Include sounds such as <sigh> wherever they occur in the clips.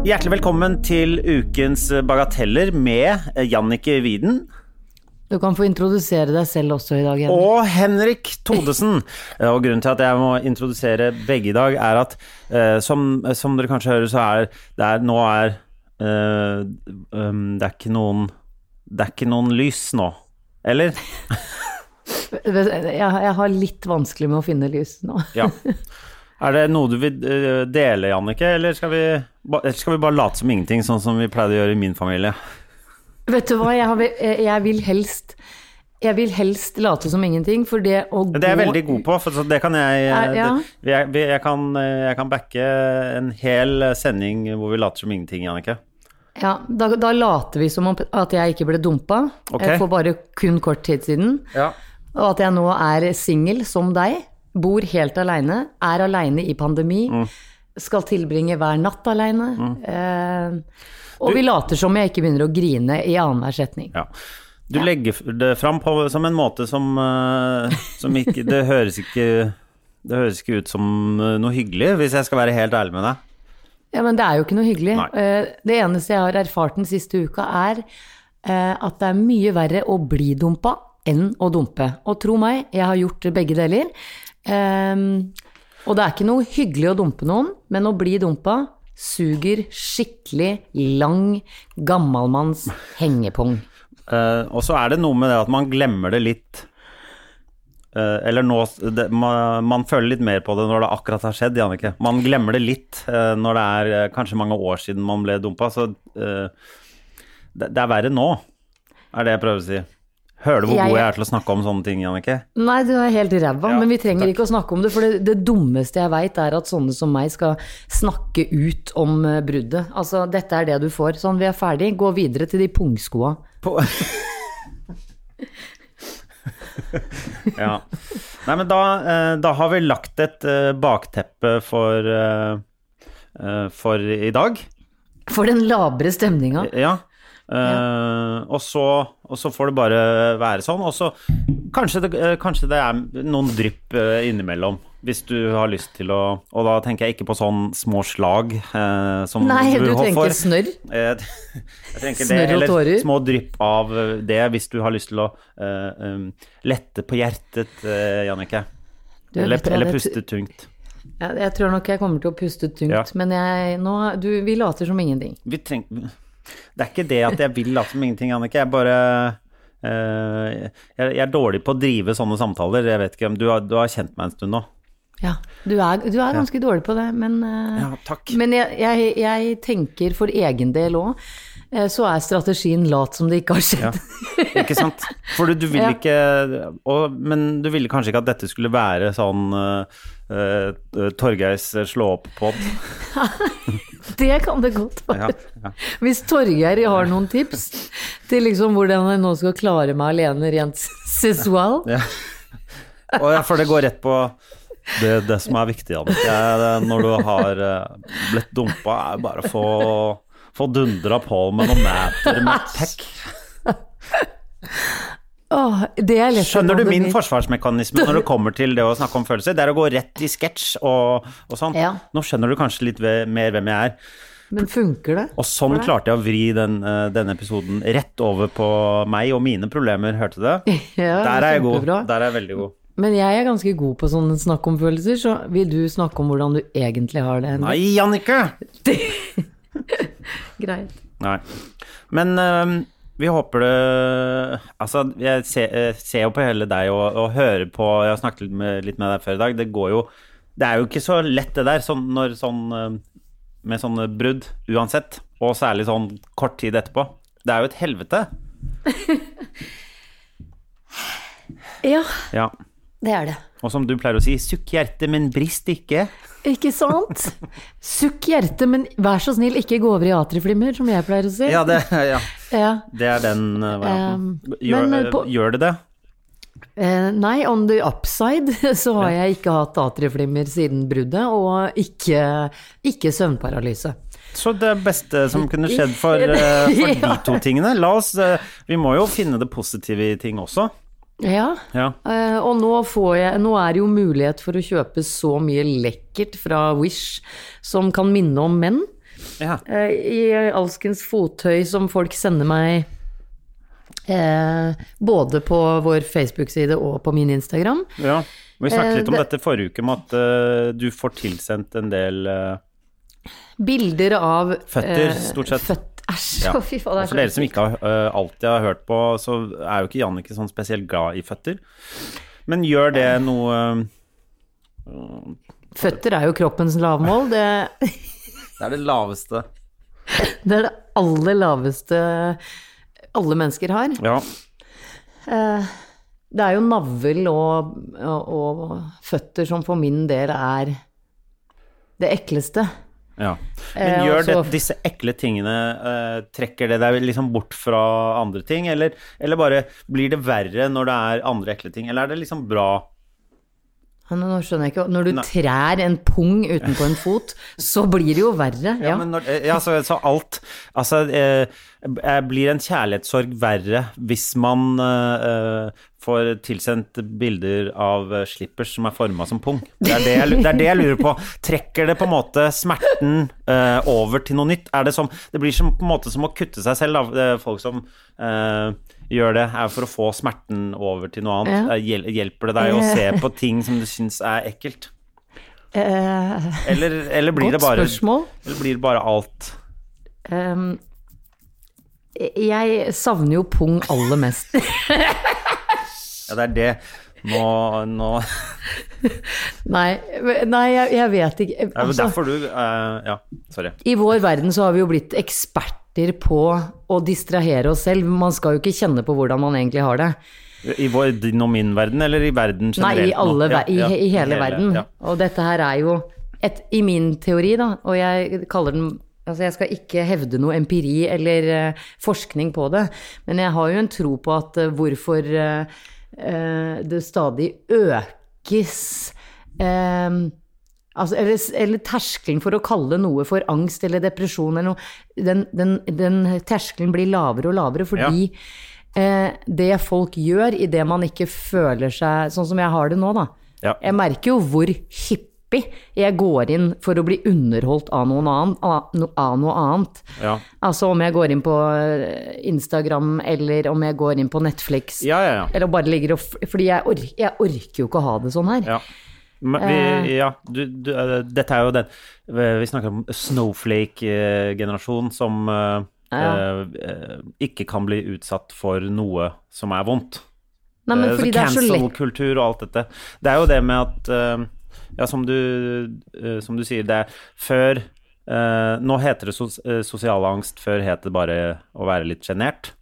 Hjertelig velkommen til ukens Bagateller med Jannike Widen Du kan få introdusere deg selv også i dag, Henrik. og Henrik Todesen. <laughs> Og grunnen til at jeg må introdusere begge i dag, er at uh, som, som dere kanskje hører, så er det er, nå er uh, um, Det er ikke noen Det er ikke noen lys nå. Eller? <laughs> Jeg, jeg har litt vanskelig med å finne lys nå. Ja. <laughs> Er det noe du vil eh, dele, Jannicke, eller skal vi, eller skal vi bare late som ingenting, sånn som vi pleide å gjøre i min familie? Vet du hva, jeg, har, jeg vil helst jeg vil helst late som ingenting, for det å gå Det er jeg veldig god på, for det kan jeg ja. det, jeg, jeg, kan, jeg kan backe en hel sending hvor vi later som ingenting, Jannicke. Ja, da, da later vi som om at jeg ikke ble dumpa Ok. eh, for bare kun kort tid siden. Ja. Og at jeg nå er singel som deg, bor helt aleine, er aleine i pandemi, Mm. skal tilbringe hver natt aleine. Eh, og vi later som jeg ikke begynner å grine i annenhver setning. Ja. Du legger det fram på, som en måte som, eh, som ikke Det ikke Det høres ikke ut som eh, noe hyggelig, hvis jeg skal være helt ærlig med deg. Ja, men det er jo ikke noe hyggelig. Nei. Eh, Det eneste jeg har erfart den siste uka, er at det er mye verre å bli dumpa enn å dumpe. Og tro meg, jeg har gjort begge deler. Ehm, og det er ikke noe hyggelig å dumpe noen, men å bli dumpa suger skikkelig lang, gammalmanns hengepung. Uh, og så er det noe med det at man glemmer det litt. Uh, eller nå det, man, man føler litt mer på det når det akkurat har skjedd, Jannicke. Man glemmer det litt uh, når det er kanskje mange år siden man ble dumpa. Så det, det er verre nå, er det jeg prøver å si. Hører du hvor Jeg- god jeg er til å snakke om sånne ting, Jannicke? Nei, du er helt ræva, Ja, men vi trenger takk. ikke å snakke om det. For det, det dummeste jeg veit, er at sånne som meg skal snakke ut om eh, bruddet. Altså, dette er det du får. Sånn, vi er ferdig. Gå videre til de pungskoa. På... <laughs> ja. Nei, men da, eh, da har vi lagt et eh, bakteppe for, for i dag. For den labre stemninga. Ja. Eh, og, så, og så får det bare være sånn. Og så kanskje det, eh, kanskje det er noen drypp eh, innimellom, hvis du har lyst til å Og da tenker jeg ikke på sånn små slag uh, som Nei, du får. tenker snørr. Eh, <laughs> Jeg snørr det, Snørr og eller tårer. små drypp av det, hvis du har lyst til å um, lette på hjertet, uh, Jannicke. Eller, du eller puste tungt. Ja, jeg tror nok jeg kommer til å puste tungt, Ja. men jeg, nå, du, vi later som ingenting. Vi treng, det er ikke det at jeg vil late som ingenting, Annike. Jeg bare Uh, jeg, jeg er dårlig på å drive sånne samtaler. Jeg vet ikke om du har, du har kjent meg en stund nå. Ja, du er, du er ganske dårlig på det, men, uh, Ja, men jeg, jeg, jeg tenker for egen del òg, så er strategien lat som det ikke har skjedd. Ikke sant? For du, du vil <laughs> Ja. ikke og, Men du ville kanskje ikke at dette skulle være sånn uh, Torgeirs slå opp-pod? <laughs> Det kan det godt være. Ja, ja. Hvis Torgeir har noen tips til liksom hvordan jeg nå skal klare meg alene rent sensual Ja. Ja, for det går rett på det, det som er viktig, Jannicke. er Når du har eh, blitt dumpa, er bare å få, få dundra på med noen meter med pekk. <laughs> Åh, det er lett Skjønner du min forsvarsmekanisme når det <laughs> kommer til det å snakke om følelser? Det er å gå rett i sketsj og, og sånn. Ja. Nå skjønner du kanskje litt mer hvem jeg er. Men funker det? Og sånn klarte jeg å vri den, eh, denne episoden rett over på meg og mine problemer, hørte du det? <laughs> Ja, Der er jeg god. Bra. Der er jeg veldig god. Men jeg er ganske god på sånne snakk om følelser, så vil du snakke om hvordan du egentlig har det? Henrik? Nei, Jannicke! <laughs> Greit. Nei. Men øhm, vi håper det Altså, jeg ser, eh, ser jo på hele deg og, og hører på Jeg har snakket litt med, litt med deg før i dag. Det går jo Det er jo ikke så lett, det der, sånn, når sånn Med sånne brudd, uansett. Og særlig sånn kort tid etterpå. Det er jo et helvete. <laughs> Ja, Ja. Det er det. Og som du pleier å si, sukk hjerte, men brist ikke. Ikke sant? <laughs> Sukk hjertet, men vær så snill, ikke gå over i atriflimmer, som jeg pleier å si. Ja, det, ja. <laughs> Ja. det er den uh, varianten. Gjør, uh, på- gjør det det? Eh, nei, on the upside <laughs> så har jeg ikke hatt atriflimmer siden bruddet, og ikke, ikke søvnparalyse. Så det beste som kunne skjedd for, for de to tingene La oss Vi må jo finne det positive i ting også. Ja, Ja. Uh, og nå, får jeg, nå er det jo mulighet for å kjøpe så mye lekkert fra Wish som kan minne om menn. ja. Uh, I alskens fottøy som folk sender meg uh, både på vår Facebook-side og på min Instagram. ja. Vi snakket litt om det- dette forrige uke, om at du får tilsendt en del Bilder av Føtter, stort sett. Føtt, æsj, Ja. <laughs> fy faen. for dere som ikke har, uh, alltid har hørt på, så er jo ikke Jannicke sånn spesielt glad i føtter. Men gjør det noe uh, Føtter er jo kroppens lavmål. Det, Det er det laveste. <laughs> det er det aller laveste alle mennesker har. Ja. Eh, det er jo navl og, og, og føtter som for min del er det ekleste. Ja. Men Eh, gjør og det, disse ekle tingene eh, Trekker det deg liksom bort fra andre ting, eller, eller bare blir det verre når det er andre ekle ting, eller er det liksom bra? Nå skjønner jeg ikke Når du Nei. trær en pung utenpå en fot, så blir det jo verre. Ja. Ja, men når, eh, ja så, så alt Altså, eh, eh, blir en kjærlighetssorg verre hvis man eh, eh, får tilsendt bilder av slippers som er forma som pung? Det er det, jeg, det er det jeg lurer på. Trekker det på en måte smerten eh, over til noe nytt? Er det som Det blir som, på en måte som å kutte seg selv, da. Folk som eh, gjør det, er for å få smerten over til noe annet. Ja. Eh, Hjelper det deg å se på ting som du syns er ekkelt? Eh, Eller, eller blir det godt bare spørsmål. Eller blir det bare alt Um, jeg savner jo pung aller mest. <laughs> Ja, det er det. Nå, nå nei, nei jeg, jeg vet ikke. Det er Altså, derfor du uh, Ja, sorry. I vår verden så har vi jo blitt eksperter på å distrahere oss selv. Man skal jo ikke kjenne på hvordan man egentlig har det. I vår, din og min verden, eller i verden Nei, generelt? i, alle. Ja, i, ja, i hele verden. Ja. Og dette her er jo et, i min teori, da, og jeg kaller den Altså, jeg skal ikke hevde noe empiri eller uh, forskning på det, men jeg har jo en tro på at uh, hvorfor uh, det stadig økes eh, Altså, eller, eller terskelen for å kalle noe for angst eller depresjon eller noe, den, den, den terskelen blir lavere og lavere fordi eh, det folk gjør idet man ikke føler seg sånn som jeg har det nå, da. Ja. Jeg merker jo hvor hippie jeg går inn for å bli underholdt av, noen annen, av, noe annet. Ja. Altså om jeg går inn på eh, Instagram, eller om jeg går inn på Netflix. Ja, ja, ja. Eller bare ligger og Fordi jeg, ork, jeg orker jo ikke å ha det sånn her. Vi, ja du, du, eh, dette er jo den Vi snakker om snowflake-generasjon som eh, Ja. eh, ikke kan bli utsatt for noe som er vondt. Nei, men Eh, fordi det er så lett Cancel-kultur og alt dette. Det er jo det med at eh, Ja, som du, eh, som du sier, det er før eh, Nå heter det sos eh, sosial angst, før het det bare å være litt sjenert.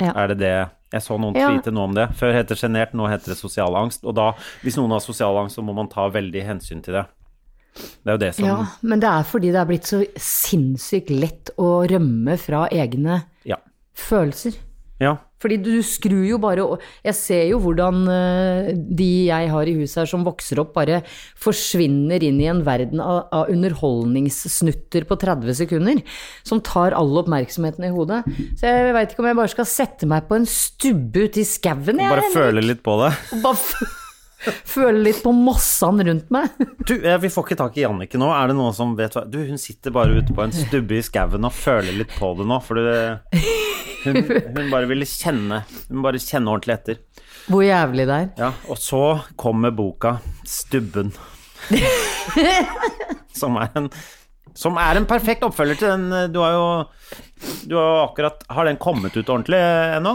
Ja. Er det det Jeg så noen Ja. tweete nå om det. Før het det sjenert, nå heter det sosial angst. Og da, hvis noen har sosial angst, så må man ta veldig hensyn til det. Det er jo det som Ja, men det er fordi det er blitt så sinnssykt lett å rømme fra egne Ja. følelser. ja. Fordi du skrur jo bare Jeg ser jo hvordan eh, de jeg har i huset her som vokser opp, bare forsvinner inn i en verden av, av underholdningssnutter på 30 sekunder. Som tar all oppmerksomheten i hodet. Så jeg veit ikke om jeg bare skal sette meg på en stubbe ute i skauen, jeg. Bare føle litt på det. Og Bare <laughs> føle litt på mossene rundt meg. <laughs> Du, eh, vi får ikke tak i Jannicke nå. Er det noen som vet hva Du, hun sitter bare ute på en stubbe i skauen og føler litt på det nå, for det, hun, hun bare ville kjenne Hun bare kjenne ordentlig etter. Hvor jævlig det er. Ja, og så kommer boka 'Stubben'. <laughs> som er en som er en perfekt oppfølger til den eh, Du har jo Du har jo akkurat Har den kommet ut ordentlig eh, ennå?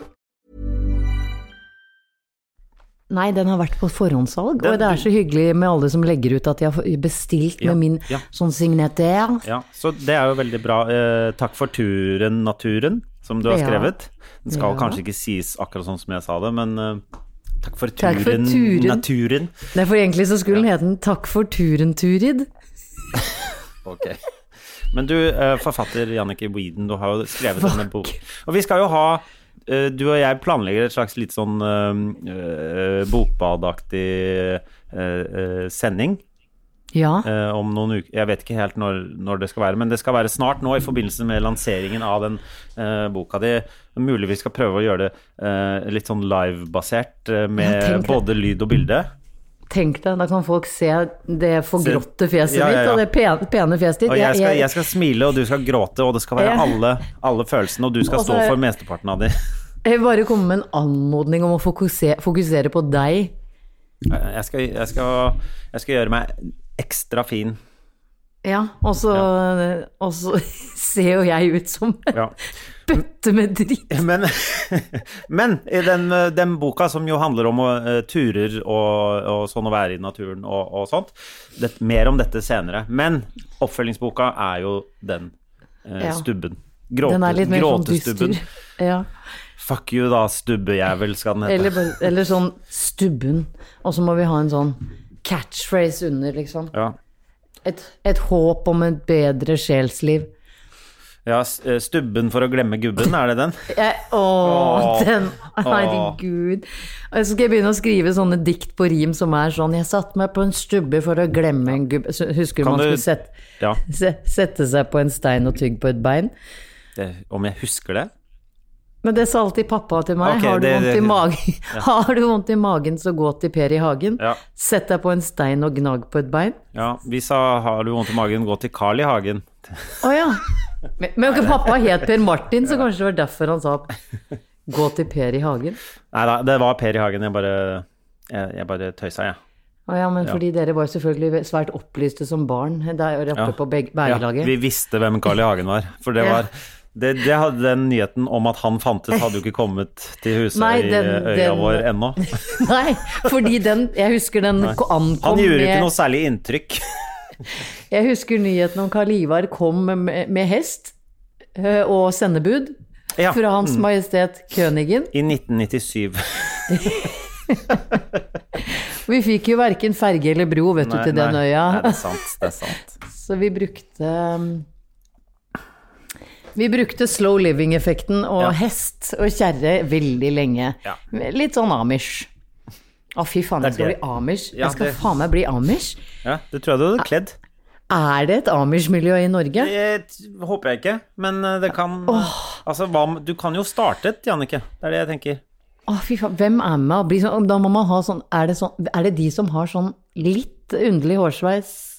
Nei, den har vært på forhåndssalg, Den- og det er så hyggelig med alle som legger ut at de har bestilt Ja, med min ja. sånn signetær. Ja, så det er jo veldig bra. Eh, takk for turen, naturen, som du har skrevet. Den skal kanskje ikke sies akkurat sånn som jeg sa det, men eh, takk for Takk for turen, turen. naturen. Nei, for egentlig så skulle den hete den Takk for turen, Turid. <laughs> Ok. Men du, eh, forfatter Jannicke Weeden, du har jo skrevet denne boken. Og vi skal jo ha Du og jeg planlegger et slags litt sånn uh, eh, bokbadaktig uh, eh, sending Ja. Uh, om noen uker. Jeg vet ikke helt når, når det skal være, men det skal være snart nå i forbindelse med lanseringen av den uh, boka di. Mulig vi skal prøve å gjøre det eh, litt sånn livebasert, eh, med både lyd og bilde. Tenk deg, da kan folk se det forgråtte fjeset Ja, ja, mitt, ja. og det pene, pene fjeset ditt. Og jeg skal, jeg skal smile, og du skal gråte, og det skal være alle, alle følelsene, og du skal Og stå for mesteparten av dem. <laughs> Jeg vil bare komme med en anmodning om å fokusere, fokusere på deg. Jeg skal, jeg, skal, jeg skal gjøre meg ekstra fin. Ja, og så, ja. <laughs> ser jo jeg ut som en <laughs> Ja. bøtte med dritt. Men, <laughs> men i den, den boka som jo handler om uh, turer og, og sånn å være i naturen og, og sånt, det, mer om dette senere. Men oppfølgingsboka er jo den uh, Ja. stubben. Gråte, Den er litt mer sånn dyster. Ja. Fuck you da, stubbejævel, skal den hete. Eller, eller sånn stubben. Og så må vi ha en sånn catchphrase under, liksom. Ja. Et, et håp om et bedre sjelsliv. ja, eh, stubben for å glemme gubben, er det den? <laughs> Jeg, åh, Åh. den Herregud. Og så skal jeg begynne å skrive sånne dikt på rim som er sånn Jeg satte meg på en stubbe for å glemme en gubbe Husker du man skulle sette, Ja, sette seg på en stein og tygge på et bein? det, om jeg husker det? Men det sa alltid pappa til meg. Okay, har, du det- det- i magen, <laughs> har du vondt i magen, så gå til Per i hagen. Ja. Sett deg på en stein og gnag på et bein. Ja, vi sa har du vondt i magen, gå til Carl I. Hagen. Å ja. Men, men pappa het Per Martin, så kanskje det var derfor han sa gå til Per i hagen. Nei da, det var Per I. Hagen, jeg bare, jeg, jeg bare tøysa, jeg. Å ja, men fordi dere var selvfølgelig svært opplyste som barn der oppe Ja. på beg- Ja, vi visste hvem Carl I. Hagen var. For det Ja. var det, det Den nyheten om at han fantes, hadde jo ikke kommet til huset Nei, den- øya den- vår ennå. <laughs> Nei, fordi den Jeg husker den nei. ankom Han gjorde med ikke noe særlig inntrykk. <laughs> Jeg husker nyheten om Karl Ivar kom med, med hest eh, og sendebud Ja, fra Hans Majestet Königen. I 1997. <laughs> Vi fikk jo verken ferge eller bro, vet du, til den øya. Nei, det er sant. Det er sant. Så vi brukte um, Vi brukte slow living-effekten og Ja. hest og kjerre veldig lenge. Ja. Litt sånn amish. Å, fy faen, jeg skal bli amish. Jeg skal det- faen meg bli amish. Ja, det tror jeg du hadde kledd. Er det et amish-miljø i Norge? Det håper jeg ikke, men eh, det kan Altså, hva, du kan jo starte et, Jannicke. Det er det jeg tenker. Å, fy faen. Hvem er med? Da må man ha sånn er, det sånn er det de som har sånn litt underlig hårsveis?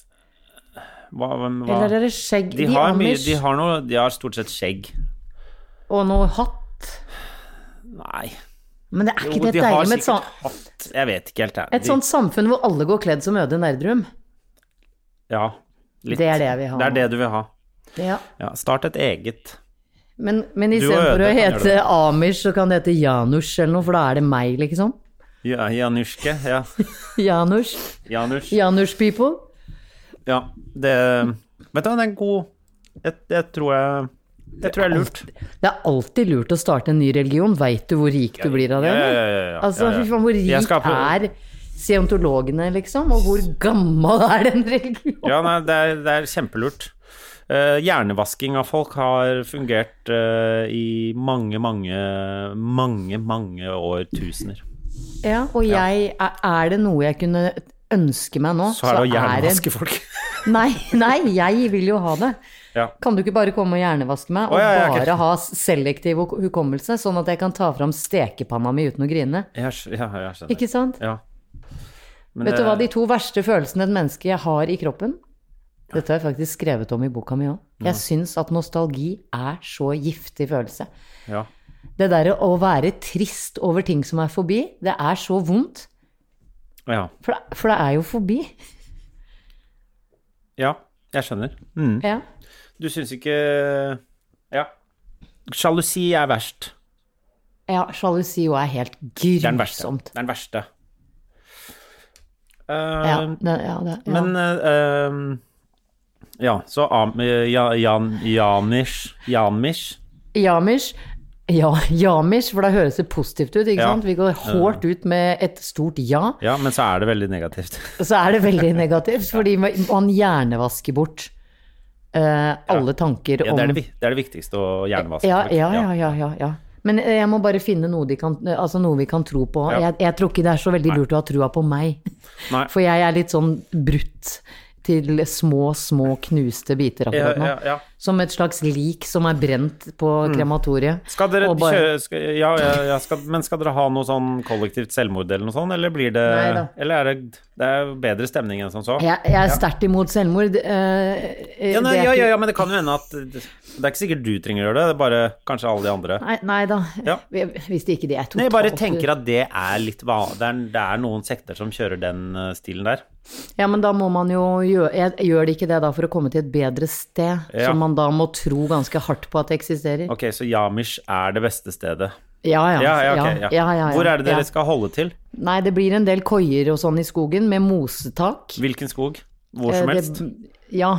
Hva, hvem- hva? Eller er det skjegg? de, har mye, de har noe De har stort sett skjegg. Og noe hatt? Nei. Men det er ikke Jo, det de deilig med et, sånt, hatt Jeg vet ikke helt, jeg. et De- sånt samfunn hvor alle går kledd som Øde Nerdrum? Ja. Litt. Det er det jeg vil ha. Det er det du vil ha. Ja. Ja, start et eget. Men, men istedenfor å hete. Amish, så kan det hete Janusz eller noe, for da er det meg, liksom. Ja, Januske. Ja. <laughs> Janusz. Janusz people. Ja, det Vet du hva, det er en god Det, det tror jeg Det tror jeg er lurt. Det er alltid lurt å starte en ny religion. Veit du hvor rik du blir av det? Ja. Altså, fy faen, hvor rik er seontologene, liksom? Og hvor gammel er den religionen? Ja, nei, det er, det er kjempelurt. Uh, hjernevasking av folk har fungert uh, i mange, mange, mange, mange årtusener. Ja, og jeg, er det noe jeg kunne ønske meg nå, Så er det å hjernevaske folk. <laughs> Nei, nei, jeg vil jo ha det. Ja. Kan du ikke bare komme og hjernevaske meg, og oh, ja, ja, bare ha selektiv hukommelse, sånn at jeg kan ta fram stekepanna mi uten å grine? Jeg, ja, jeg. Ikke sant? Ja. Men Vet du hva de to verste følelsene et menneske har i kroppen? Dette har jeg faktisk skrevet om i boka mi òg. Jeg syns at nostalgi er så giftig følelse. Ja. Det derre å være trist over ting som er forbi, det er så vondt. Ja. For det, for det er jo forbi. Ja, jeg skjønner. Mm. Ja. Du syns ikke Ja. Sjalusi er verst. ja sjalusi jo er helt Det er den verste. grusomt. Det er den verste. Uh, Ja, det, ja, det, ja. Men eh, Ja, så Am ja, Jan, Janish Janmish Yamish ja, jamish, for da høres det positivt ut, ikke Ja. sant? Vi går hårdt ut med et stort ja. Ja, men så er det veldig negativt. <laughs> Så er det veldig negativt, fordi man hjernevasker bort uh, alle tanker Ja, det, er det, det er det viktigste å hjernevaske. ja, folk. ja, ja, ja, ja, ja. Men eh, jeg må bare finne noe, kan, altså noe vi kan tro på. Ja. Jeg, jeg tror ikke det er så veldig lurt å ha trua på meg. Nei. <laughs> For jeg er litt sånn brutt til små, små knuste biter Ja, akkurat nå. ja, ja. Som et slags lik som er brent på krematoriet. Skal dere bare- kjøre skal, Ja, ja, ja skal, men skal dere ha noe sånn kollektivt selvmord eller noe sånt, eller blir det Neida. Eller er det Det er bedre stemning enn som så? Jeg, jeg er sterkt imot selvmord. eh, Ja, nei, ja, ikke- ja, ja, men det kan jo hende at Det det er ikke sikkert du trenger å gjøre det, det er bare kanskje alle de andre. Nei, nei da, Ja. hvis det ikke de er totalt Nei, jeg bare tenker at det er litt. Det er, det er noen sekter som kjører den eh, stilen der. Ja, men da må man jo gjøre Gjør det ikke det da for å komme til et bedre sted, Ja. som man da må tro ganske hardt på at det eksisterer? Ok, så Yamish er det beste stedet. Ja, ja. Ja, ja, ok. Ja. ja, Hvor er det dere skal holde til? Nei, det blir en del koier og sånn i skogen, med mosetak. Hvilken skog? Hvor Eh, som det- helst? Ja.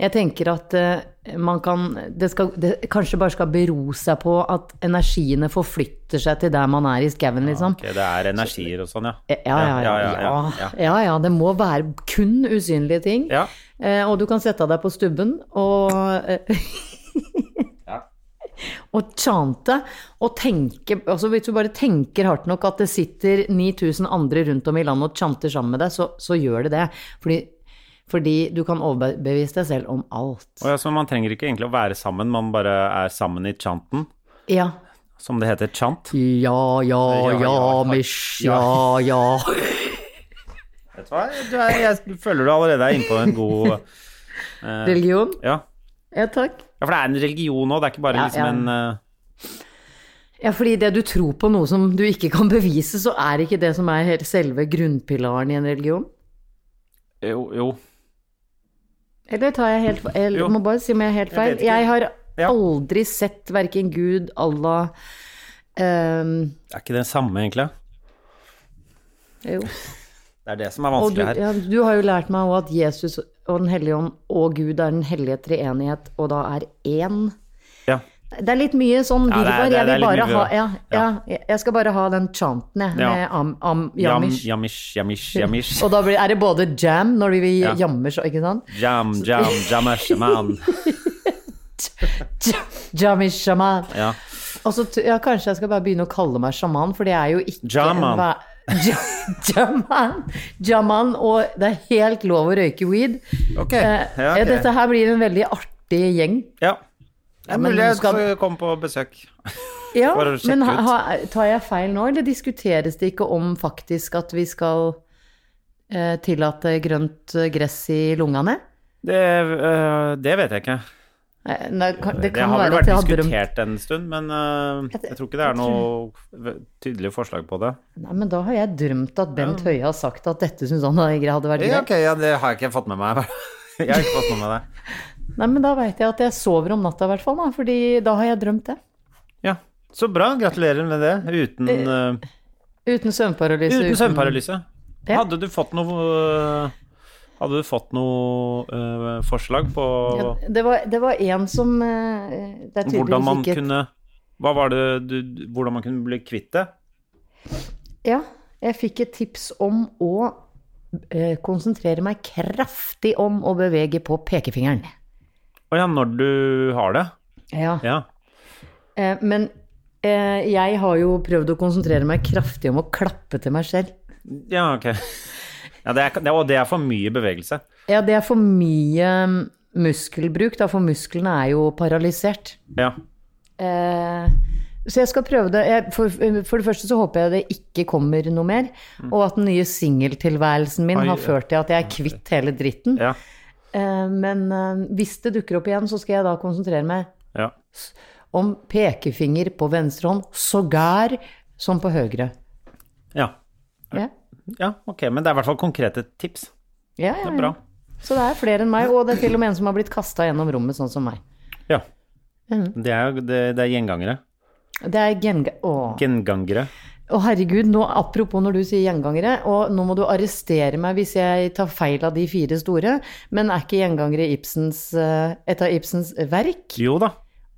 Jeg tenker at eh, man kan det, skal, det kanskje bare skal bero seg på at energiene forflytter seg til der man er i skauen, liksom. Ok, det er energier og sånn, ja. Ja, ja, ja. ja, Ja, ja, ja. ja, ja. Det må være kun usynlige ting. Ja. Eh, og du kan sette deg på stubben og <laughs> Og chante og tenke altså Hvis du bare tenker hardt nok at det sitter 9000 andre rundt om i landet og chanter sammen med deg, så, så gjør det det. Fordi, fordi du kan overbevise deg selv om alt. Og ja, så man trenger ikke egentlig å være sammen, man bare er sammen i chanten, Ja. som det heter chant. Ja, ja, Ja, mish, ja, ja. <laughs> Vet du hva, du er, jeg føler du allerede er inne på en god <laughs> eh, Religion? ja. Ja, takk. ja, for det er en religion òg, det er ikke bare Ja, liksom ja. en eh, Ja, fordi det du tror på noe som du ikke kan bevise, så er ikke det som er selve grunnpilaren i en religion? Jo, jo. Eller tar jeg helt feil? Jeg må bare si om jeg er helt feil. Jeg. Jeg har Ja. aldri sett verken Gud, Allah um... Er ikke det samme, egentlig. Jo. Det er det som er vanskelig her. ja, du har jo lært meg òg at Jesus og Den hellige ånd og Gud er den hellige treenighet, og da er én. Ja. Det er litt mye sånn Ja, det virvar. er- Jeg vil bare ha ja, ja, ja. jeg skal bare ha den chanten, jeg, Ja. med am, am, Jam, jamish, jamish, jamish. Og da blir, er det både jam når vi Ja. jammer, så, ikke sant? Jam, jam, jamish, man. <laughs> Jamish shaman. Ja. Og så, ja, kanskje jeg skal bare begynne å kalle meg sjaman, for det er jo ikke Jaman. Ja- Jaman. Jaman, og det er helt lov å røyke weed. Ok. Eh, Ja, okay. Dette her blir en veldig artig gjeng. ja. Det er mulig jeg skal- komme på besøk. Ja, men ha, ha, tar jeg feil nå, eller diskuteres det ikke om faktisk at vi skal eh, tillate grønt eh, gress i lungene? Det, øh, det vet jeg ikke. Nei, det, kan, det Det har vel vært diskutert en stund, men uh, jeg tror ikke det er noe tydelig forslag på det. Nei, men da har jeg drømt at Bent Høie har sagt at dette syns han hadde vært greit. Ja, okay, ja, det har jeg ikke fått med meg. <laughs> Jeg har ikke fått med meg det. <laughs> Nei, men da veit jeg at jeg sover om natta i hvert fall, da, fordi da har jeg drømt det. Ja, så bra. Gratulerer med det. Uten, uh, Uten søvnparalyse. uten søvnparalyse. Ja. Hadde du fått noe øh, Hadde du fått noe uh, forslag på Ja, det, var, det var en som uh, Det er tydeligvis ikke kunne Hva var det du Hvordan man kunne bli kvitt det? Ja, jeg fikk et tips om å eh, konsentrere meg kraftig om å bevege på pekefingeren. Å ja, når du har det? Ja. Ja. Eh, men eh, jeg har jo prøvd å konsentrere meg kraftig om å klappe til meg selv. Ja, ok. Ja, det er, det, og det er for mye bevegelse. Ja, det er for mye mm, muskelbruk, da, for musklene er jo paralysert. Ja. Eh, så jeg skal prøve det. Jeg, for, for det første så håper jeg det ikke kommer noe mer, og at den nye singeltilværelsen min har ført til at jeg er kvitt hele dritten. Ja. Eh, men eh, hvis det dukker opp igjen, så skal jeg da konsentrere meg Ja. om pekefinger på venstre hånd, sågar som på høyre. Ja. Ja, ja, ok. Men det er i hvert fall konkrete tips. ja, ja. Det er bra. Så det er flere enn meg, og det er til og med en som har blitt kasta gjennom rommet, sånn som meg. Ja. Mm. Det er det, det er gjengangere. Det er genga... Åh. Gengangere. Å herregud, nå, apropos når du sier gjengangere, og nå må du arrestere meg hvis jeg tar feil av de fire store, men er ikke gjengangere Ibsens, eh, et av Ibsens verk? Jo da.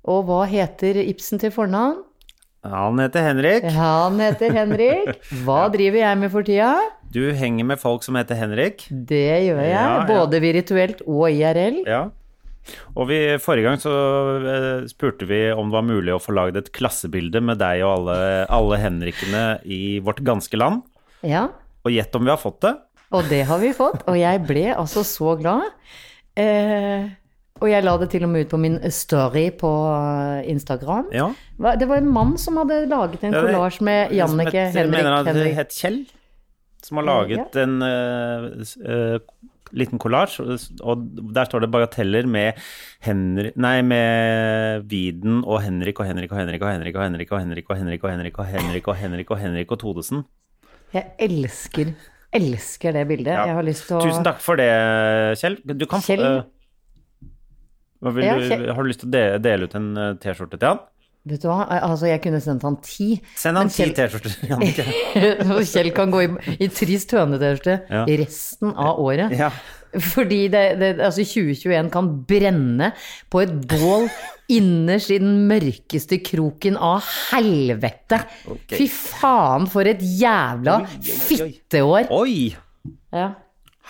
Og hva heter Ibsen til fornavn? Han heter Henrik. Han heter Henrik. Hva driver jeg med for tida? Du henger med folk som heter Henrik. Det gjør jeg, Ja, ja. både virtuelt og IRL. Ja. Og vi, forrige gang så eh, spurte vi om det var mulig å få lagd et klassebilde med deg og alle, alle Henrikene i vårt ganske land. Ja, Og gjett om vi har fått det. og det har vi fått, og jeg ble altså så glad. Eh, og jeg la det til og med ut på min story på Instagram. Ja. Det var en mann som hadde laget en Ja, kollasj med Jannicke, Henrik. Henrik, mener han het Kjell, som har laget en uh, eh, liten kollasj, og der står det bagateller med Henri, nei, med Viden og Henrik og Henrik og Henrik og Henrik og Henrik og Henrik og Henrik og Henrik og Henrik og Henrik og Henrik og Todesen. Jeg elsker, elsker det bildet. Jeg har lyst til å Tusen takk for det, Kjell. Du kan Kjell? eh, Har du lyst til å dele, ut en eh, T-skjorte til han? Vet du hva, altså jeg kunne sendt han ti. Send han ti T-skjorter. Jannicke. <laughs> Kjell kan gå i, i trist hønetørste Ja. resten av året. Ja. Fordi det, det, altså 2021 kan brenne på et bål innerst i den mørkeste kroken av helvete. Fy faen, for et jævla fitteår. Oi! Ja.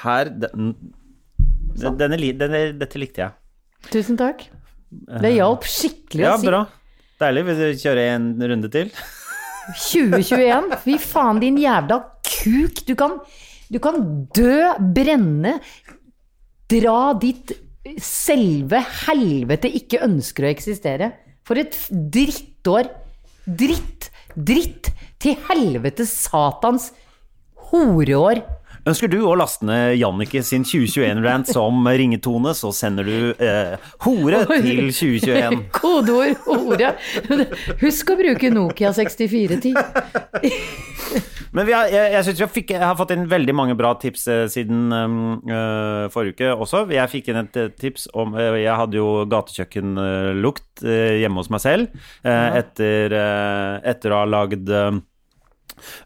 Her den, den, denne, denne, Dette likte jeg. Tusen takk. Det hjalp skikkelig Ja, å si. bra. Deilig. Vil du kjøre en runde til? 2021, fy faen din jævla kuk. Du kan, du kan dø, brenne, dra ditt selve helvete ikke ønsker å eksistere. For et drittår. Dritt, dritt til helvete satans horeår. Ønsker du å laste ned Jannicke sin 2021-rant som ringetone, så sender du eh, hore til 2021. <laughs> Kodeord hore. Husk å bruke Nokia 6410. Men vi har, jeg, jeg synes jeg, fikk, jeg har fått inn veldig mange bra tips eh, siden eh, forrige uke også. Jeg fikk inn et eh, tips om eh, Jeg hadde jo gatekjøkkenlukt uh, hjemme hos meg selv eh, etter, eh, etter å ha lagd eh, eh,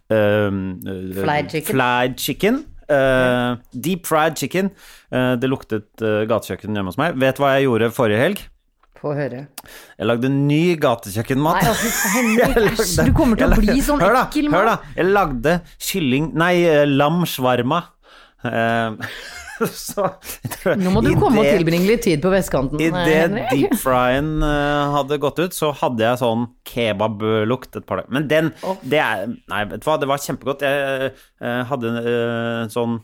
Fried chicken. fried chicken. Uh, deep fried chicken. Uh, det luktet uh, gatekjøkken hjemme hos meg. Vet du hva jeg gjorde forrige helg? Få høre. Jeg lagde ny gatekjøkkenmat. Nei, altså, Henrik, <laughs> du kommer til å bli sånn hør da, ekkel Hør da, jeg lagde kylling Nei, eh, lam shawarma. Eh, <laughs> <laughs> så Nå må du komme komme og tilbringe litt tid på vestkanten, I Idet det deep fryen eh, hadde gått ut, så hadde jeg sånn kebablukt et par dager. Men den, det er Nei, vet du hva, det var kjempegodt. Jeg eh, hadde eh, en sånn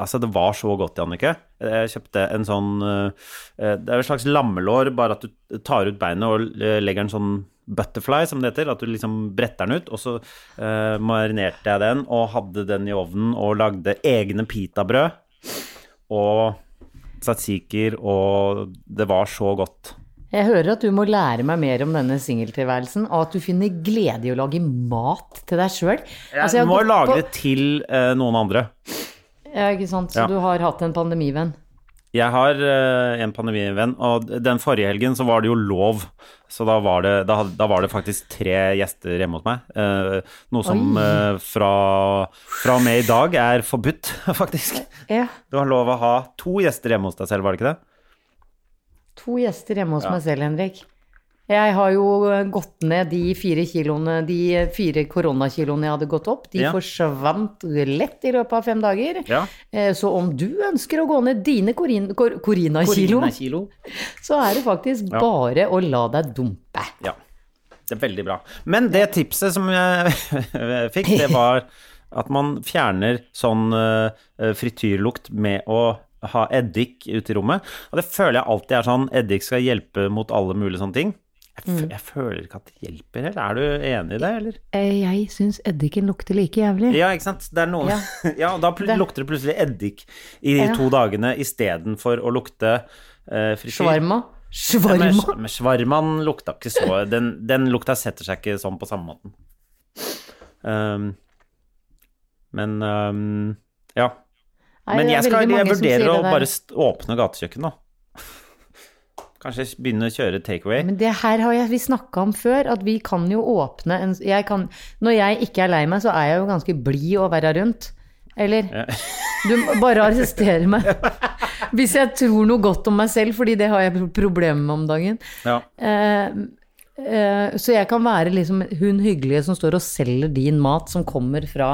Altså, det var så godt, Jannicke. Jeg kjøpte en sånn eh, Det er et slags lammelår, bare at du tar ut beinet og eh, legger en sånn butterfly, som det heter. At du liksom bretter den ut. Og så eh, marinerte jeg den og hadde den i ovnen og lagde egne pitabrød. Og tzatziki, og det var så godt. Jeg hører at du må lære meg mer om denne singeltilværelsen, og at du finner glede i å lage mat til deg sjøl. Jeg må lage det til eh, noen andre. Ja, ikke sant. Så Ja. du har hatt en pandemivenn. Jeg har eh, en pandemivenn, og den forrige helgen så var det jo lov. Så da var det, da, da var det faktisk tre gjester hjemme hos meg. Eh, noe som eh, fra, fra og med i dag er forbudt, <laughs> faktisk. Ja. Du har lov å ha to gjester hjemme hos deg selv, var det ikke det? To gjester hjemme hos Ja. meg selv, Henrik. Jeg har jo gått ned de fire kiloene, de fire koronakiloene jeg hadde gått opp. De Ja. forsvant lett i løpet av fem dager. Ja. Eh, Så om du ønsker å gå ned dine korin- kor- korinakilo, <laughs> så er det faktisk Ja. bare å la deg dumpe. Ja. Det er veldig bra. Men det tipset som jeg <laughs> fikk, det var at man fjerner sånn eh, frityrlukt med å ha eddik ute i rommet. Og det føler jeg alltid er sånn Eddik skal hjelpe mot alle mulige sånne ting. Jeg, Mm. jeg føler ikke at det hjelper helt. Er du enig i det, eller? Eh, Jeg syns eddiken lukter like jævlig. Ja, ikke sant. Det er noe Ja. <laughs> Ja, da lukter det plutselig eddik i de Ja. to dagene istedenfor å lukte uh, frityr. Shawarma. Ja, men, Shawarma. shawarmaen lukta ikke så Den, den lukta setter seg ikke sånn på samme måten. Um, men um, ja. Nei, Men jeg, skal, jeg vurderer å det bare åpne gatekjøkkenet, nå. Kanskje begynne å kjøre takeaway. Men det her har jeg, vi snakka om før, at vi kan jo åpne en jeg kan, Når jeg ikke er lei meg, så er jeg jo ganske blid å være rundt. Eller? <laughs> Du må bare arresterer meg. <laughs> Hvis jeg tror noe godt om meg selv, fordi det har jeg problemer med om dagen. Ja. Eh, eh, så jeg kan være liksom hun hyggelige som står og selger din mat som kommer fra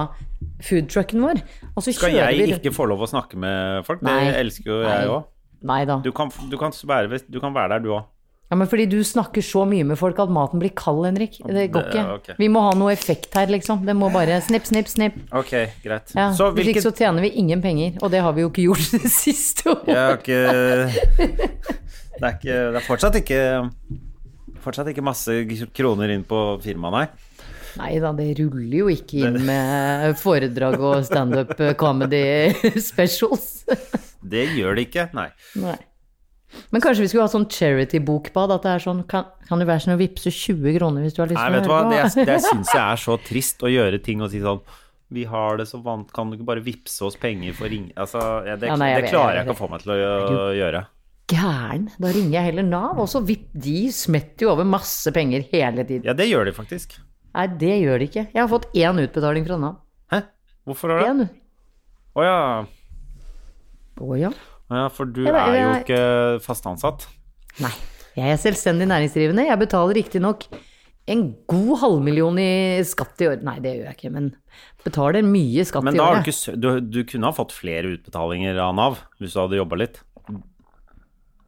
foodtrucken vår. Skal jeg vi ikke få lov å snakke med folk? Det Nei. elsker jo jeg òg. Nei da. Du, kan- du, kan være- du kan være der, du òg. Ja, men fordi du snakker så mye med folk at maten blir kald, Henrik. Det går ikke. Okay. Vi må ha noe effekt her, liksom. Det må bare snipp, snipp, snipp. Ok, greit. Ja, så hvilket... Slik så tjener vi ingen penger, og det har vi jo ikke gjort <laughs> det siste året. Har ikke Det er, ikke, det er fortsatt ikke Fortsatt ikke masse kroner inn på firmaet, nei. Nei da, det ruller jo ikke inn med foredrag og standup comedy <laughs> specials. Det gjør det ikke, nei. Nei. Men kanskje vi skulle ha sånn charity-bokbad? At det er sånn Kan, kan du være sånn å vippse 20 kroner hvis du har lyst til å vet du hva, høre det, på? det <laughs> syns jeg er så trist å gjøre ting og si sånn Vi har det så vant, kan du ikke bare vippse oss penger for ring... Altså, ja, det, Ja, nei, jeg det klarer jeg ikke å få meg til å gjø- gjøre. Gæren. Da ringer jeg heller Nav, og så vipp. De smetter jo over masse penger hele tiden. Ja, det gjør de faktisk. Nei, det gjør det ikke. Jeg har fått én utbetaling fra Nav. Hæ? Hvorfor har du det? Å ja. Å ja. Å ja, for du Jeg vet- er jo jeg- ikke fast ansatt. Nei. Jeg er selvstendig næringsdrivende. Jeg betaler riktignok en god halvmillion i skatt i år. Nei, det gjør jeg ikke, men betaler mye skatt Men i året. har du ikke du, du kunne ha fått flere utbetalinger av Nav hvis du hadde jobba litt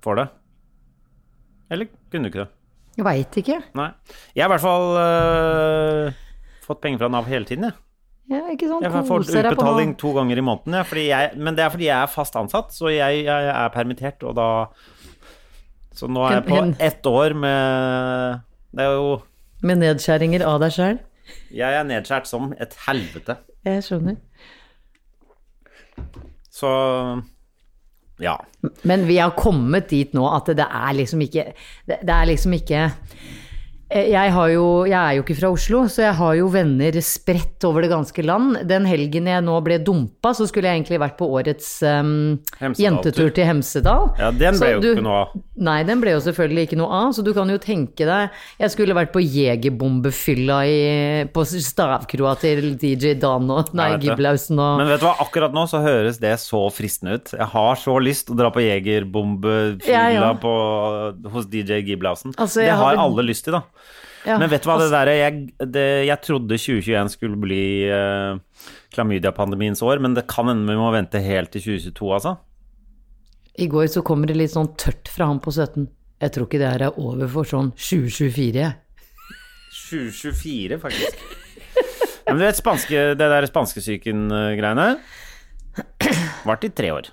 for det. Eller kunne du ikke det? Jeg veit ikke. Nei. Jeg har i hvert fall øh, fått penger fra Nav hele tiden, jeg. Ja, ikke sånn Jeg på utbetaling to ganger i måneden, fordi jeg, men det er fordi jeg er fast ansatt, så jeg, jeg er permittert, og da Så nå er jeg på ett år med Det er jo Med nedskjæringer av deg sjøl. Jeg er nedskjært som et helvete. Jeg skjønner. Så ja. Men vi har kommet dit nå at det er liksom ikke Det, det er liksom ikke jeg, har jo, jeg er jo ikke fra Oslo, så jeg har jo venner spredt over det ganske land. Den helgen jeg nå ble dumpa, så skulle jeg egentlig vært på årets um, jentetur til Hemsedal. Ja, den Så ble jo du- ikke noe av. Nei, den ble jo selvfølgelig ikke noe av, så du kan jo tenke deg Jeg skulle vært på jegerbombefylla på stavkroa til DJ Dan og Nei, Jeg. Giblausen og Men vet du hva, akkurat nå så høres det så fristende ut. Jeg har så lyst å dra på Jegerbombefylla Ja, ja. hos DJ Giblausen. Altså, det har, har alle lyst til, da. Ja, Men vet du hva, det der, jeg, det- jeg trodde 2021 skulle bli uh, klamydiapandemiens år, men det kan hende vi må vente helt til 2022, altså. I går så kommer det litt sånn tørt fra han på 17. Jeg tror ikke det her er over for sånn 2024. jeg. 2024, faktisk. Men du vet, spanske, det der spanskesyken-greiene varte i tre år.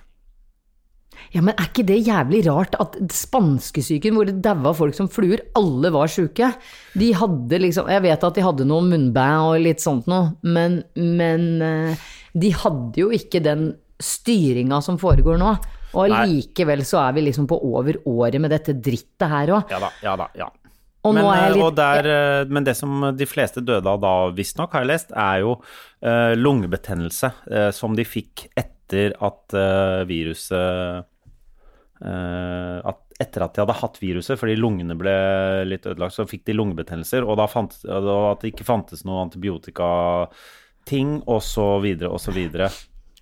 Ja, men er ikke det jævlig rart at spanskesyken, hvor det daua folk som fluer, alle var sjuke? De hadde liksom Jeg vet at de hadde noe munnbæ og litt sånt noe, men, men eh, de hadde jo ikke den styringa som foregår nå. Og allikevel likevel så er vi liksom på over året med dette drittet her òg. Ja da, ja da, ja. Og men, eh, litt der, eh, men det som de fleste døde av da, visstnok, har jeg lest, er jo lungebetennelse som de fikk etter at viruset at Etter at de hadde hatt viruset, fordi lungene ble litt ødelagt, så fikk de lungebetennelser, og da fant, at det ikke fantes noe antibiotikating, og så videre, og så videre.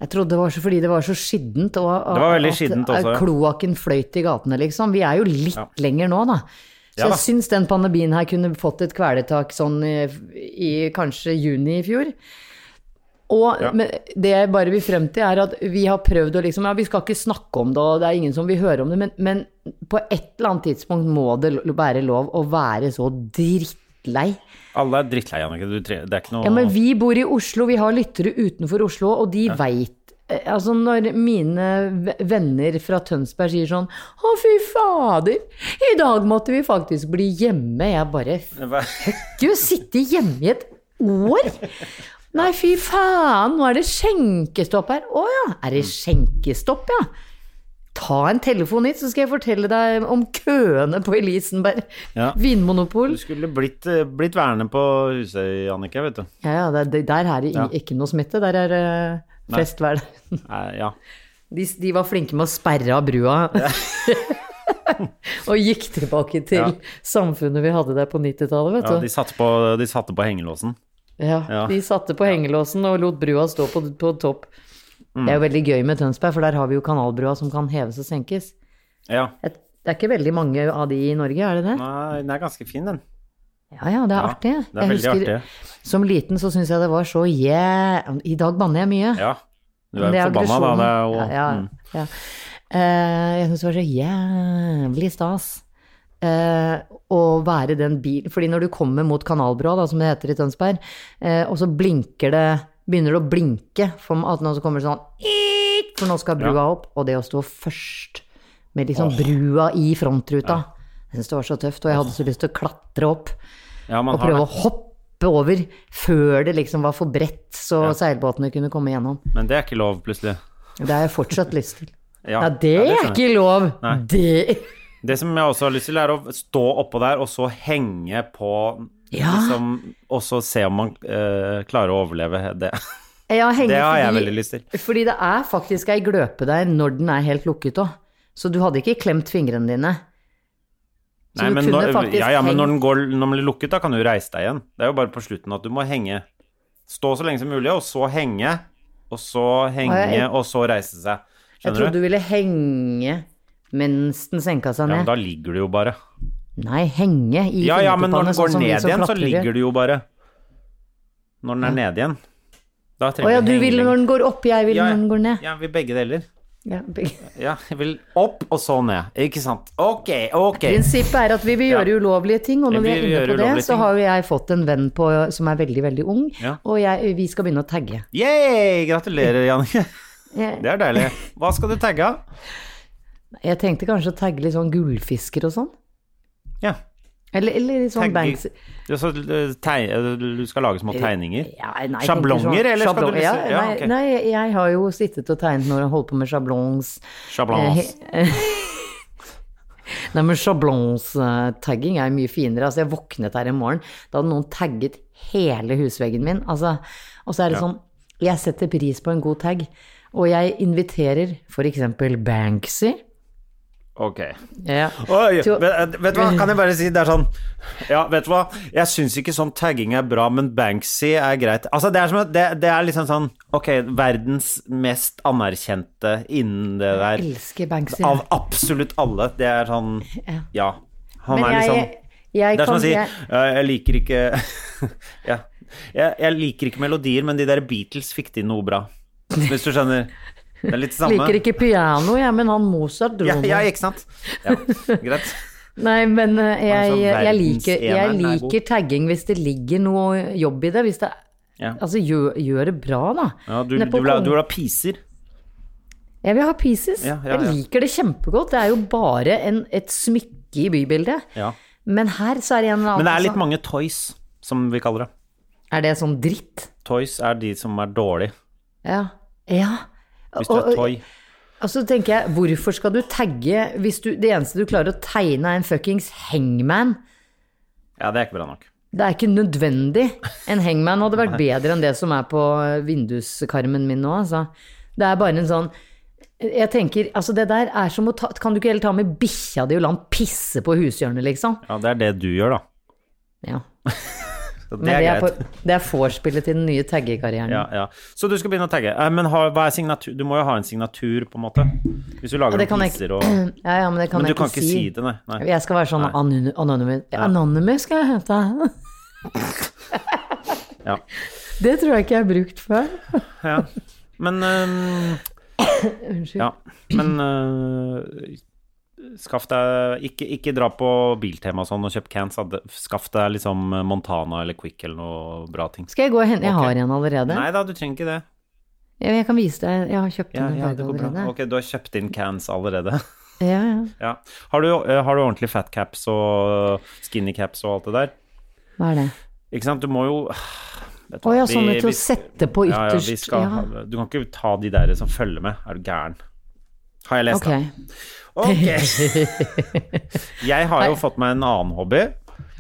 Jeg trodde det var så fordi det var så skittent, og Det var at skittent også, kloakken fløyt i gatene, liksom. Vi er jo litt Ja. lenger nå, da. Så Ja jeg syns den pandemien her kunne fått et kvelertak sånn i, i kanskje juni i fjor. Og Ja. men det jeg bare vil frem til, er at vi har prøvd å liksom Ja, vi skal ikke snakke om det, og det er ingen som vil høre om det, men, men på et eller annet tidspunkt må det være lov å være så drittlei. Alle er drittlei, Annike. Det er ikke noe Ja, men vi bor i Oslo, vi har lyttere utenfor Oslo, og de veit Altså, når mine venner fra Tønsberg sier sånn Å, fy fader, i dag måtte vi faktisk bli hjemme. Jeg bare Fuck you, sitte hjemme i et år? Nei, fy faen, nå er det skjenkestopp her. Å ja, er det skjenkestopp, ja? Ta en telefon hit, så skal jeg fortelle deg om køene på Elisenberg Ja. vinmonopol. Du skulle blitt, eh, blitt værende på Husøy, Annika, vet du. Ja, ja, det, det, der er det Ja. ikke noe smitte. Der er det fest hver dag. Ja. De, de var flinke med å sperre av brua. <laughs> og gikk tilbake til Ja. samfunnet vi hadde der på 90-tallet, vet ja du. de, satte på, de satte på hengelåsen. Ja, Ja. De satte på hengelåsen og lot brua stå på, på topp. Mm. Det er jo veldig gøy med Tønsberg, for der har vi jo kanalbrua som kan heves og senkes. Ja. Et, det er ikke veldig mange av de i Norge, er det det? Nei, den er ganske fin, den. Ja ja, det er Ja, artig. Det er veldig artig. som liten så syns jeg det var så yeah I dag banner jeg mye. Ja. Du er jo forbanna, da. Det er jo Ja, ja, mm. ja. Uh, jeg syns det var så jævlig stas å være den bilen Fordi når du kommer mot Kanalbrua, da, som det heter i Tønsberg, eh, og så blinker det Begynner det å blinke for at nå så kommer det sånn For nå skal brua opp. Og det å stå først med liksom brua i frontruta Jeg syns det var så tøft, og jeg hadde så lyst til å klatre opp ja, og prøve det. å hoppe over før det liksom var for bredt, så seilbåtene kunne komme gjennom. Men det er ikke lov, plutselig. Det har jeg fortsatt lyst til. Ja, Ja, det ja, er skjønner ikke lov! Nei. Det Det som jeg også har lyst til, er å stå oppå der og så henge på Ja. liksom, Og så se om man uh, klarer å overleve det. Ja, <laughs> Det har jeg fordi- veldig lyst til. Fordi det er faktisk ei gløpe der når den er helt lukket òg. Så du hadde ikke klemt fingrene dine. Så Nei, men når, ja, ja, men når den, går, når den blir lukket, da kan du reise deg igjen. Det er jo bare på slutten at du må henge. Stå så lenge som mulig, og så henge. Og så henge, og så reise seg. Jeg trodde du? du ville henge mens den senka seg ned. Ja, men da ligger du jo bare. Nei, henge i Ja, ja, men når den sånn går som ned igjen, så ligger du jo bare. Når den er nede igjen. Da Å ja, du vil når den går opp, jeg vil Ja, når den går ned. Ja, vi begge deler. Ja. <laughs> Ja, jeg vil opp og så ned. Ikke sant? Ok, ok. Prinsippet er at vi vil Ja. gjøre ulovlige ting, og når Vi vi er inne på det, så har jo jeg fått en venn på, som er veldig, veldig ung, Ja. og jeg, vi skal begynne å tagge. Yeah! Gratulerer, Jannicke. Det er deilig. Hva skal du tagge av? Jeg tenkte kanskje å tagge litt sånn gullfisker og sånn. Ja. Eller, eller litt sånn Banksy Du, så, eh, du skal lage små tegninger? Ja, nei, Sjablonger, eller skal du liksom- ja, nei, okay. nei, jeg har jo sittet og tegnet når jeg holdt på med sjablongs. Sjablons. Eh, <laughs> Nei, men sjablongstagging er mye finere. Altså, jeg våknet her i morgen, da hadde noen tagget hele husveggen min. Altså, og så er det Ja. sånn, jeg setter pris på en god tag, og jeg inviterer eksempel Banksy. Ok. Ja. Oi, vet, vet du hva, kan jeg bare si, det er sånn Ja, vet du hva, jeg syns ikke sånn tagging er bra, men Banksy er greit. Altså, det er som det, det er liksom sånn Ok, verdens mest anerkjente innen det der Jeg elsker Banksy. Av absolutt alle. Det er sånn Ja. Han Men er liksom jeg, jeg Det er som å si jeg, Jeg liker ikke <laughs> Ja. Jeg, jeg liker ikke melodier, men de der Beatles fikk til noe bra. Hvis du skjønner. Det er litt det samme. liker ikke piano, jeg, men han Mozart dro ja, ja, ikke sant? Ja, greit. <laughs> Nei, men eh, jeg, Altså, jeg, liker, jeg er liker tagging hvis det ligger noe jobb i det. Hvis det Ja. Altså, gjør, gjør det bra, da. Ja, du, du, vil ha, du vil ha piser. Jeg vil ha pieces. Ja. Jeg liker det kjempegodt. Det er jo bare en, et smykke i bybildet. Ja. Men her så er det en eller annen Men det er litt mange toys, som vi kaller det. Er det sånn dritt? Toys er de som er dårlige. Ja. Ja. Hvis du er toy. Og så tenker jeg, hvorfor skal du tagge hvis du, det eneste du klarer å tegne er en fuckings hangman? Ja, det er ikke bra nok. Det er ikke nødvendig. En hangman hadde vært <laughs> bedre enn det som er på vinduskarmen min nå, altså. Det er bare en sånn Jeg tenker, altså det der er som å ta Kan du ikke heller ta med bikkja di og la den pisse på hushjørnet, liksom? Ja, det er det du gjør, da. Ja. <laughs> Så det er det greit. det er vorspielet til den nye taggekarrieren. Ja, ja. Så du skal begynne å tagge. Eh, Men har, hva signatur? Du må jo ha en signatur, på en måte. Hvis du lager noen viser og <clears throat> Ja, ja, men det kan Men du jeg kan ikke ikke si. si det, nei. nei. Jeg skal være sånn anonymous. Anonymous skal jeg hete. <laughs> Ja. Det tror jeg ikke jeg har brukt før. ja. Men um, Unnskyld. Ja. Men øh, skaff deg ikke, ikke dra på Biltema og sånn og kjøp cans. Skaff deg liksom Montana eller Quick eller noe bra ting. Skal jeg gå og hente Jeg har en allerede. Nei da, du trenger ikke det. Jeg, jeg kan vise deg. Jeg har kjøpt Ja, den ja, det går bra. allerede. Ok, du har kjøpt inn cans allerede. <laughs> Ja, ja. Ja. Har, du, øh, har du ordentlig fat caps og skinny caps og alt det der? Hva er det? Ikke sant, du må jo Å hva, ja, vi- sånne til å sette på Ja, ja, vi ytterst. skal Ja, du kan ikke ta de der som følger med. Er du gæren? Har jeg lest, okay. da? Ok. <laughs> Jeg har jo fått meg en annen hobby.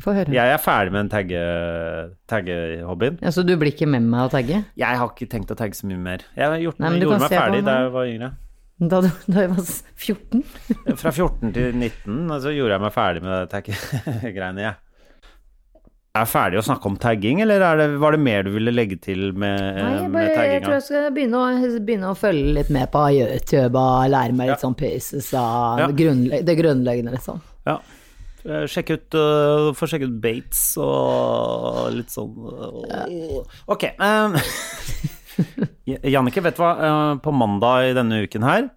Jeg er ferdig med den tagge- tagge-hobbyen. Ja, så du blir ikke med meg å tagge? jeg har ikke tenkt å tagge så mye mer. Jeg har gjort, Nei, gjorde meg ferdig da jeg var yngre. Da, du, da jeg var 14? Fra 14 til 19, og så gjorde jeg meg ferdig med tagge-greiene, jeg. Er ferdig å snakke om tagging, eller er det, var det mer du ville legge til med, Nei, med tagginga? jeg tror jeg skal begynne å, begynne å følge litt med på YouTube og lære meg litt Ja. sånn pieces av Ja. grunnle det grunnleggende, liksom. Ja. Eh, Sjekk ut uh, Få sjekke ut Bates og litt sånn uh, Ok. <laughs> Um, Jannicke, vet du hva? Uh, på mandag i denne uken her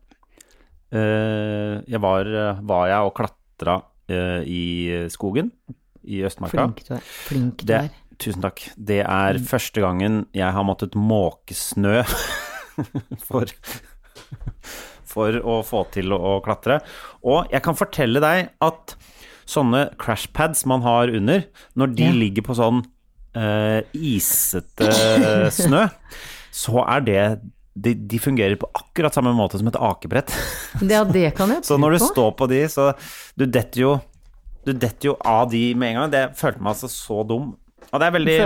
jeg var, var jeg og klatra i skogen i Østmarka. Flink du er. Flink du Det, er. tusen takk. Det er første gangen jeg har måttet måke snø <laughs> for, for å få til å, klatre. Og jeg kan fortelle deg at sånne crashpads man har under, når de Ja. ligger på sånn uh, isete <laughs> snø, så er det de, de fungerer på akkurat samme måte som et akebrett. Ja, det kan jeg <laughs> Så når du på. står på de, så du detter jo Du detter jo av de med en gang. Det følte meg altså så dum. Og det er veldig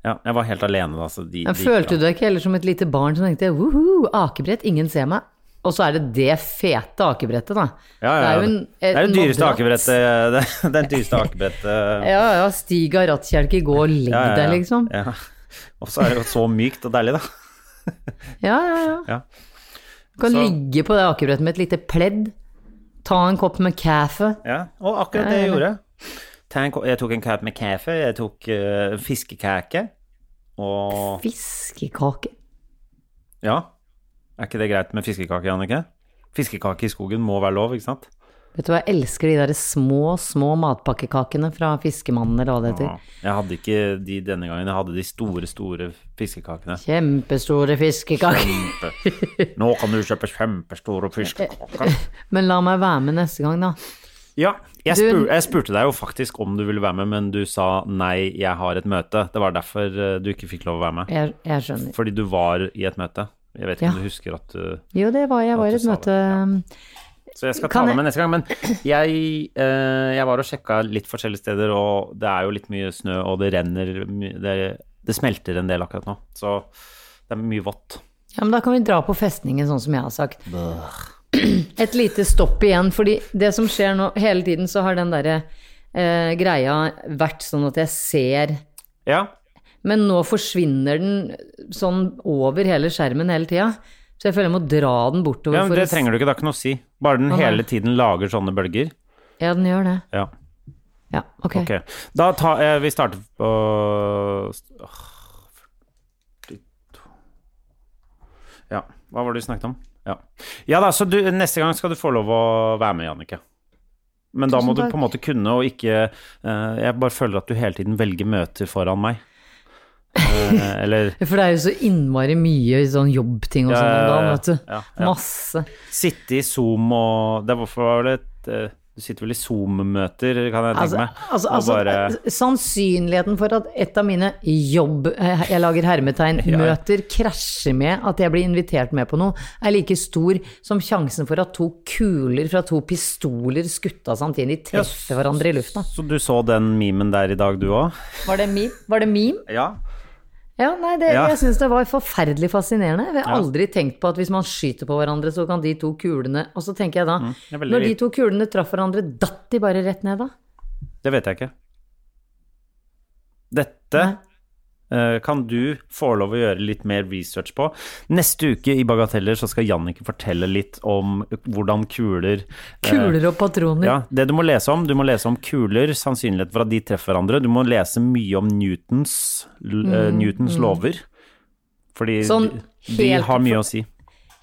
Ja, jeg var helt alene da, så de, de følte du deg ikke heller som et lite barn som tenkte woho, akebrett, ingen ser meg? Og så er det det fete akebrettet, da. Ja, ja, Det er en, Det er det dyreste akebrettet Det er den dyreste akebrettet Ja, ja, stig av rattkjelke, gå og legg deg, liksom. Ja. Og så er det jo så mykt og deilig, da. Ja, ja, ja. Ja. Du kan Så- ligge på det akebrettet med et lite pledd, ta en kopp med kaffe. Ja, og akkurat det jeg gjorde. jeg Jeg tok en kopp med kaffe, jeg tok uh, fiskekake, og Fiskekake. Ja, er ikke det greit med fiskekake, Jannicke? Fiskekake i skogen må være lov, ikke sant? Vet du hva, jeg elsker de der små, små matpakkekakene fra Fiskemannen, eller hva det heter. Ja. Jeg hadde ikke de denne gangen, jeg hadde de store, store fiskekakene. Kjempestore fiskekaker. Kjempe. Nå kan du kjøpe kjempestore fiskekaker. <laughs> Men la meg være med neste gang, da. Ja, jeg, spur, jeg spurte deg jo faktisk om du ville være med, men du sa nei, jeg har et møte. Det var derfor eh, du ikke fikk lov å være med. Jeg, jeg skjønner. Fordi du var i et møte. Jeg vet ikke Ja. om du husker at du Jo, det var jeg. var i et møte det, Så jeg skal ta det med neste gang. Men jeg, eh, jeg var og sjekka litt forskjellige steder, og det er jo litt mye snø, og det renner Det, det smelter en del akkurat nå. Så det er mye vått. Ja, men da kan vi dra på festningen, sånn som jeg har sagt. Et lite stopp igjen, fordi det som skjer nå, hele tiden så har den derre eh, greia vært sånn at jeg ser Ja, Men nå forsvinner den sånn over hele skjermen hele tida. Så jeg føler jeg må dra den bortover. ja men det trenger du ikke, det har ikke noe å si. Bare den Å, hele tiden lager sånne bølger. Ja, den gjør det. Ja, Ja, ok. okay. Da tar eh, Vi starter på Åh, 42 Ja, hva var det du snakket om? Ja, ja da, så du, neste gang skal du få lov å være med, Jannicke. Men da må du på en måte kunne og ikke uh, Jeg bare føler at du hele tiden velger møter foran meg. Eh, eller <laughs> For det er jo så innmari mye sånn jobbting og sånn om dagen, vet du. ja, ja. Masse. Sitte i Zoom og Det var vel et eh, Du sitter vel i Zoom-møter, kan jeg tenke Altså, meg. altså, og altså bare sannsynligheten for at et av mine jobb, eh, jeg lager hermetegn, Ja. møter krasjer med at jeg blir invitert med på noe, er like stor som sjansen for at to kuler fra to pistoler skutt av samtidig Ja, treffer hverandre i lufta. Så du så den memen der i dag, du òg? Var det meme? Var det meme? Ja. Ja, nei, det, Ja. jeg syns det var forferdelig fascinerende. Jeg har Ja. aldri tenkt på at hvis man skyter på hverandre, så kan de to kulene Og så tenker jeg da, Mm, når de to kulene traff hverandre, datt de bare rett ned da? Det vet jeg ikke. Dette eh, kan du få lov å gjøre litt mer research på. Neste uke i Bagateller så skal Jannicke fortelle litt om hvordan kuler eh, Kuler og patroner. ja, det du må lese om, du må lese om kuler, sannsynlighet for at de treffer hverandre. Du må lese mye om Newtons, mm, Newtons mm. lover. Fordi Sånn de, de har mye å si.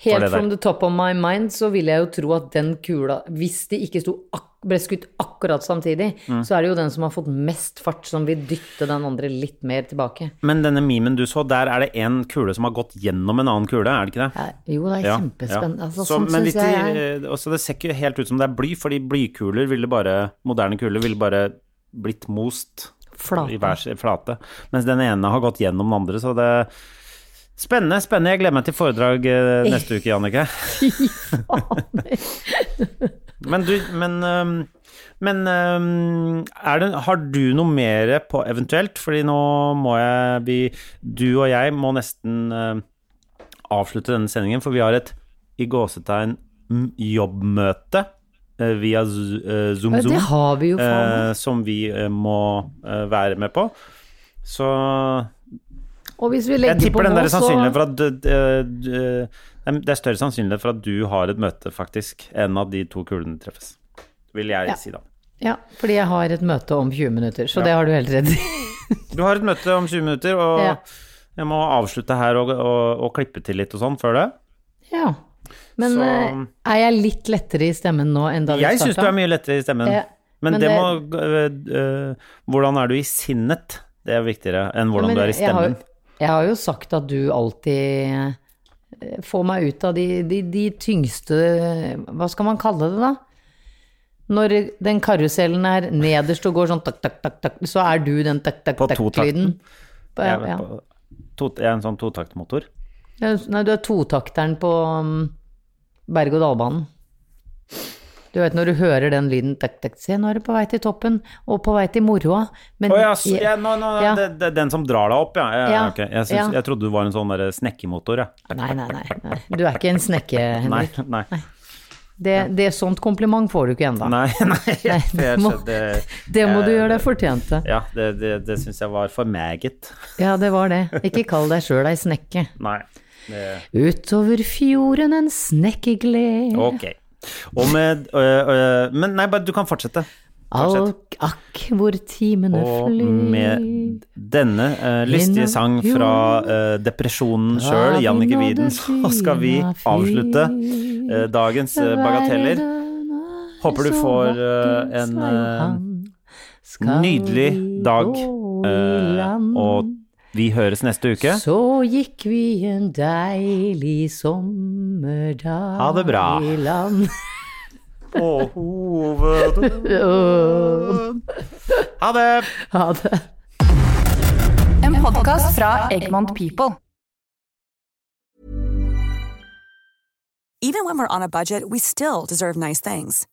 Helt from the top of my mind så ville jeg jo tro at den kula, hvis de ikke sto ak ble skutt akkurat samtidig, Mm. så er det jo den som har fått mest fart, som vil dytte den andre litt mer tilbake. Men denne memen du så, der er det en kule som har gått gjennom en annen kule, er det ikke det? Ja, jo, det er Ja, kjempespennende. Altså, Så, sånn men syns jeg er eh, også det ser ikke helt ut som det er bly, fordi blykuler ville bare, moderne kuler ville bare blitt most Flate. i hver flate, mens den ene har gått gjennom den andre, så det Spennende, spennende. Jeg gleder meg til foredrag eh, neste <laughs> uke, Jannicke. Men du, men men det, har du noe mer på eventuelt? Fordi nå må jeg bli Du og jeg må nesten avslutte denne sendingen, for vi har et i gåsetegn jobbmøte eh, via Z- eh, Zoom Zoom. Eh, som vi må være med på. Så jeg tipper den der sannsynligheten for at Det er større sannsynlighet for at du har et møte, faktisk, enn at de to kulene treffes. Vil jeg Ja. si, da. Ja, fordi jeg har et møte om 20 minutter, så det har du helt redd i. <laughs> Du har et møte om 20 minutter, og Ja. jeg må avslutte her og, og, og klippe til litt og sånn før det. Ja. Men Så- eh, er jeg litt lettere i stemmen nå enn da vi Jeg starta? syns du er mye lettere i stemmen. Ja, men, men det, det- må øh, Hvordan er du i sinnet? Det er viktigere enn hvordan ja, du er i jeg har, stemmen. jeg har jo sagt at du alltid eh, får meg ut av de, de, de tyngste Hva skal man kalle det, da? Når den karusellen er nederst og går sånn takk, takk, takk, tak, så er du den takk, takk, På takk-lyden. På- totakten? Ja, to, jeg er en sånn totaktmotor. Nei, du er totakteren på um, berg-og-dal-banen. Du vet når du hører den lyden tek, tek, Se, nå er du på vei til toppen, og på vei til moroa. Men oh, ja, så, ja, nå, nå, Ja. Det, det, den som drar deg opp, ja. ja, Ja, okay. jeg, synes, ja. jeg trodde du var en sånn der snekkemotor, jeg. Nei, nei, nei, nei. Du er ikke en snekke, Nei, <laughs> Henrik. nei. Det, det sånt kompliment får du ikke ennå. <laughs> Nei, nei, det må- det, må du gjøre deg fortjent til. Ja, det, det, det syns jeg var for meget. Ja, det var det. Ikke kall deg sjøl ei snekke. Nei. Utover fjorden en snekkegled. ok. Og med øh, øh, Men nei, bare du kan fortsette. Fortsett. Akk, hvor timene Og med denne uh, lystige sang fra uh, depresjonen sjøl, Jannicke Widen, så skal vi avslutte uh, dagens bagateller. Håper du får en nydelig dag, og vi høres neste uke. Så gikk vi en deilig sommerdag Ha det bra. i land. På hoveddøren. Ha det! Ha det. En podkast fra Egmont People. Even when we're on a budget, we still deserve nice things.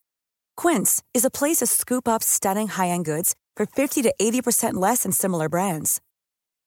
Quince is a place to scoop up stunning high-end goods for 50 to 80% less than similar brands.